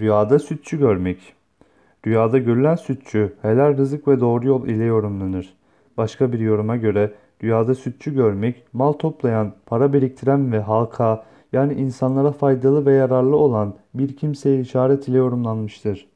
Rüyada sütçü görmek. Rüyada görülen sütçü helal rızık ve doğru yol ile yorumlanır. Başka bir yoruma göre rüyada sütçü görmek mal toplayan, para biriktiren ve halka yani insanlara faydalı ve yararlı olan bir kimseye işaret ile yorumlanmıştır.